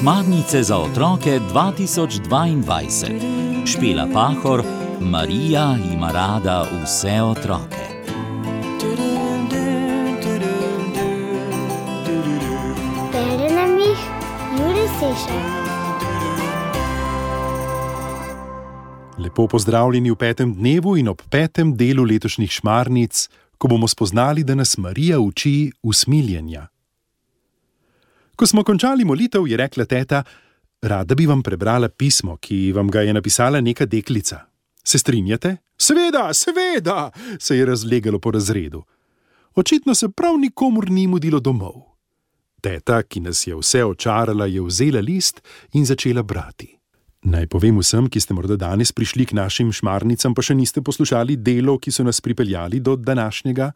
Šmarnice za otroke 2022. Špela Pahor, Marija ima rada vse otroke. Bere nam jih Juri Sešer. Lepo pozdravljeni v petem dnevu in ob petem delu letošnjih šmarnic, ko bomo spoznali, da nas Marija uči usmiljenja. Ko smo končali molitev, je rekla teta: Rada bi vam prebrala pismo, ki vam ga je napisala neka deklica. Se strinjate? Seveda, seveda, se je razlegalo po razredu. Očitno se prav nikomur ni mudilo domov. Teta, ki nas je vse očarala, je vzela list in začela brati. Naj povem vsem, ki ste morda danes prišli k našim šmarnicam, pa še niste poslušali delov, ki so nas pripeljali do današnjega.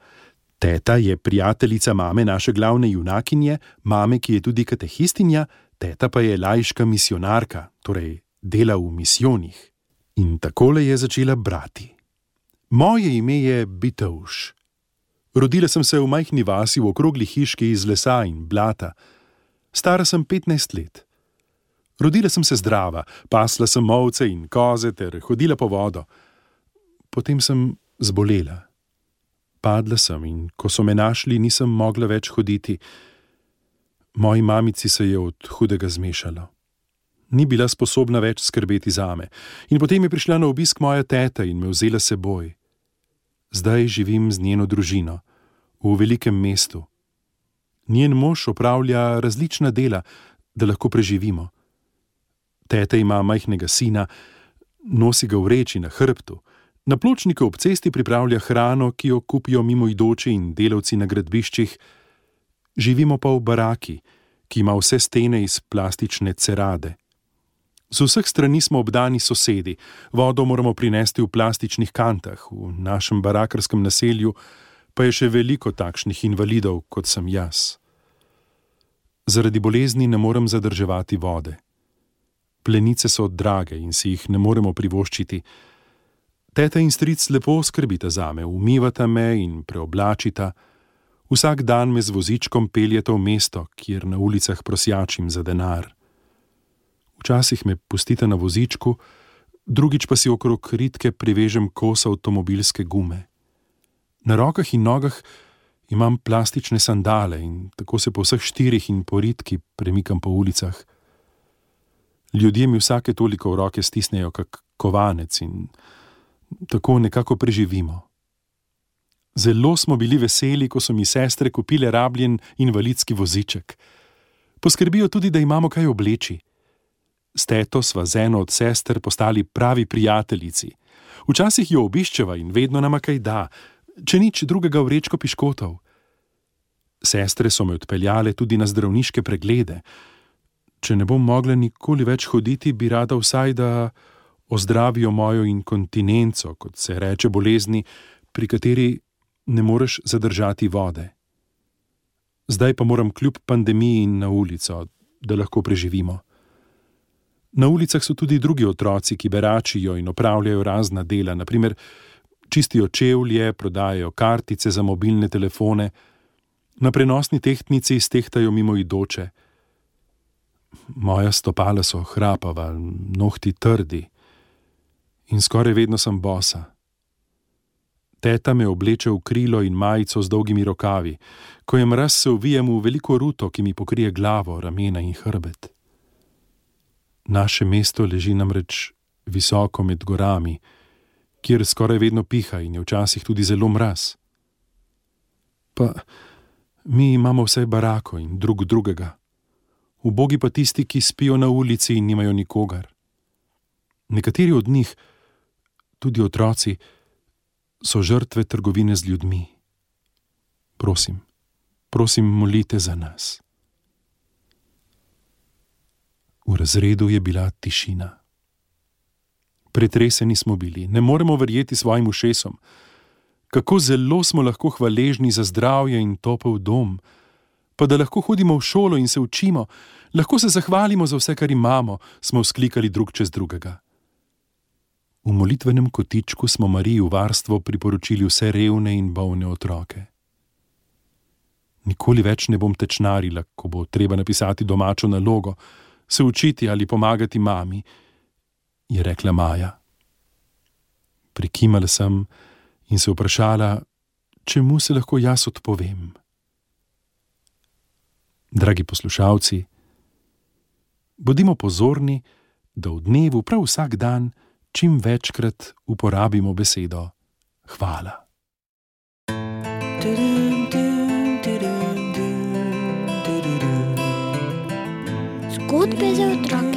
Teta je prijateljica mame naše glavne junakinje, mame, ki je tudi katehistinja, teta pa je lajška misionarka, torej dela v misijonih. In takole je začela brati. Moje ime je Bitovš. Rodila sem se v majhni vasi v okrogli hiški iz lesa in blata. Stara sem 15 let. Rodila sem se zdrava, pasla sem ovce in koze ter hodila po vodo. Potem sem zbolela. Padla sem in ko so me našli, nisem mogla več hoditi. Moji mamici se je od hudega zmešalo. Ni bila sposobna več skrbeti zame, in potem je prišla na obisk moja teta in me vzela seboj. Zdaj živim z njeno družino, v velikem mestu. Njen mož opravlja različna dela, da lahko preživimo. Teta ima majhnega sina, nosi ga v reči na hrbtu, na pločniku ob cesti pripravlja hrano, ki jo kupijo mimoidoči in delavci na gradbiščih. Živimo pa v baraki, ki ima vse stene iz plastične cerade. Z vseh strani smo obdani sosedi, vodo moramo prinesti v plastičnih kantah, v našem barakarskem naselju pa je še veliko takšnih invalidov, kot sem jaz. Zaradi bolezni ne morem zadrževati vode. Plenice so drage in si jih ne moremo privoščiti. Teta in stric lepo skrbita za me, umivata me in preoblačita. Vsak dan me z vozičkom peljete v mesto, kjer na ulicah prosjačim za denar. Včasih me pustite na vozičku, drugič pa si okrog ritke privežem kos avtomobilske gume. Na rokah in nogah imam plastične sandale in tako se po vseh štirih in po ritki premikam po ulicah. Ljudje mi vsake toliko v roke stisnejo, kot kovanec in tako nekako preživimo. Zelo smo bili veseli, ko so mi sestre kupile rabljen invalidski voziček. Poskrbijo tudi, da imamo kaj obleči. S teto sva z eno od sester postali pravi prijateljici. Včasih jo obiščeva in vedno nama kaj da, če nič drugega v rečko piškotov. Sestre so me odpeljale tudi na zdravniške preglede. Če ne bom mogla nikoli več hoditi, bi rada vsaj da ozdravijo mojo inkontinenco, kot se reče bolezni, pri kateri ne moreš zadržati vode. Zdaj pa moram kljub pandemiji in na ulico, da lahko preživimo. Na ulicah so tudi drugi otroci, ki beračijo in opravljajo razna dela, naprimer čistijo čevlje, prodajajo kartice za mobilne telefone, na prenosni tehtnici stehtajo mimoidoče. Moja stopala so hrapava, nohti trdi in skoraj vedno sem bosa. Teta me obleče v krilo in majico z dolgimi rokavi, ko je mraz, se uvijem v veliko ruto, ki mi pokrije glavo, ramena in hrbet. Naše mesto leži namreč visoko med gorami, kjer skoraj vedno piha in je včasih tudi zelo mraz. Pa mi imamo vse barako in drug drugega, ubogi pa tisti, ki spijo na ulici in nimajo nikogar. Nekateri od njih, tudi otroci, so žrtve trgovine z ljudmi. Prosim, prosim, molite za nas. V razredu je bila tišina. Pretreseni smo bili, ne moremo verjeti svojim ušesom. Kako zelo smo lahko hvaležni za zdravje in topel dom, pa da lahko hodimo v šolo in se učimo, lahko se zahvalimo za vse, kar imamo, smo vzklikali drug čez drugega. V molitvenem kotičku smo Mariji v varstvo priporočili vse revne in bolne otroke. Nikoli več ne bom tečnarila, ko bo treba napisati domačo nalogo, se učiti ali pomagati mami, je rekla Maja. Prikimala sem in se vprašala, čemu se lahko jaz odpovem. Dragi poslušalci, bodimo pozorni, da v dnevu prav vsak dan čim večkrat uporabimo besedo hvala. Zgodbe za otroke.